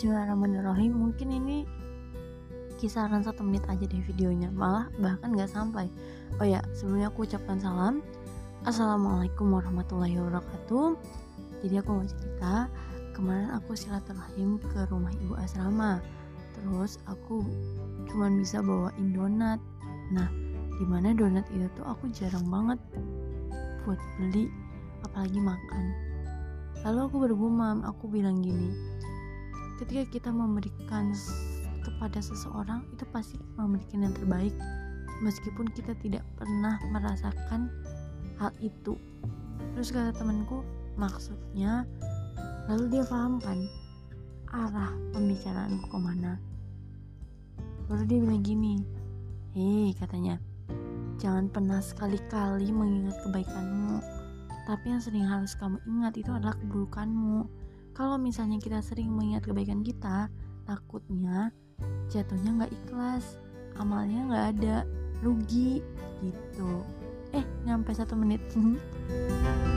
Bismillahirrahmanirrahim. Mungkin ini kisaran satu menit aja deh videonya. Malah bahkan nggak sampai. Oh ya sebelumnya aku ucapkan salam. Assalamualaikum warahmatullahi wabarakatuh. Jadi aku mau cerita kemarin aku silaturahim ke rumah ibu asrama. Terus aku cuman bisa bawain donat. Nah di mana donat itu tuh aku jarang banget buat beli apalagi makan. Lalu aku bergumam aku bilang gini ketika kita memberikan kepada seseorang itu pasti memberikan yang terbaik. Meskipun kita tidak pernah merasakan hal itu. Terus kata temanku maksudnya? Lalu dia paham kan arah pembicaraanku ke mana baru dia bilang gini hei katanya jangan pernah sekali-kali mengingat kebaikanmu. Tapi yang sering harus kamu ingat itu adalah keburukanmu kalau misalnya kita sering mengingat kebaikan kita takutnya jatuhnya nggak ikhlas amalnya nggak ada rugi gitu. Eh nyampe satu menit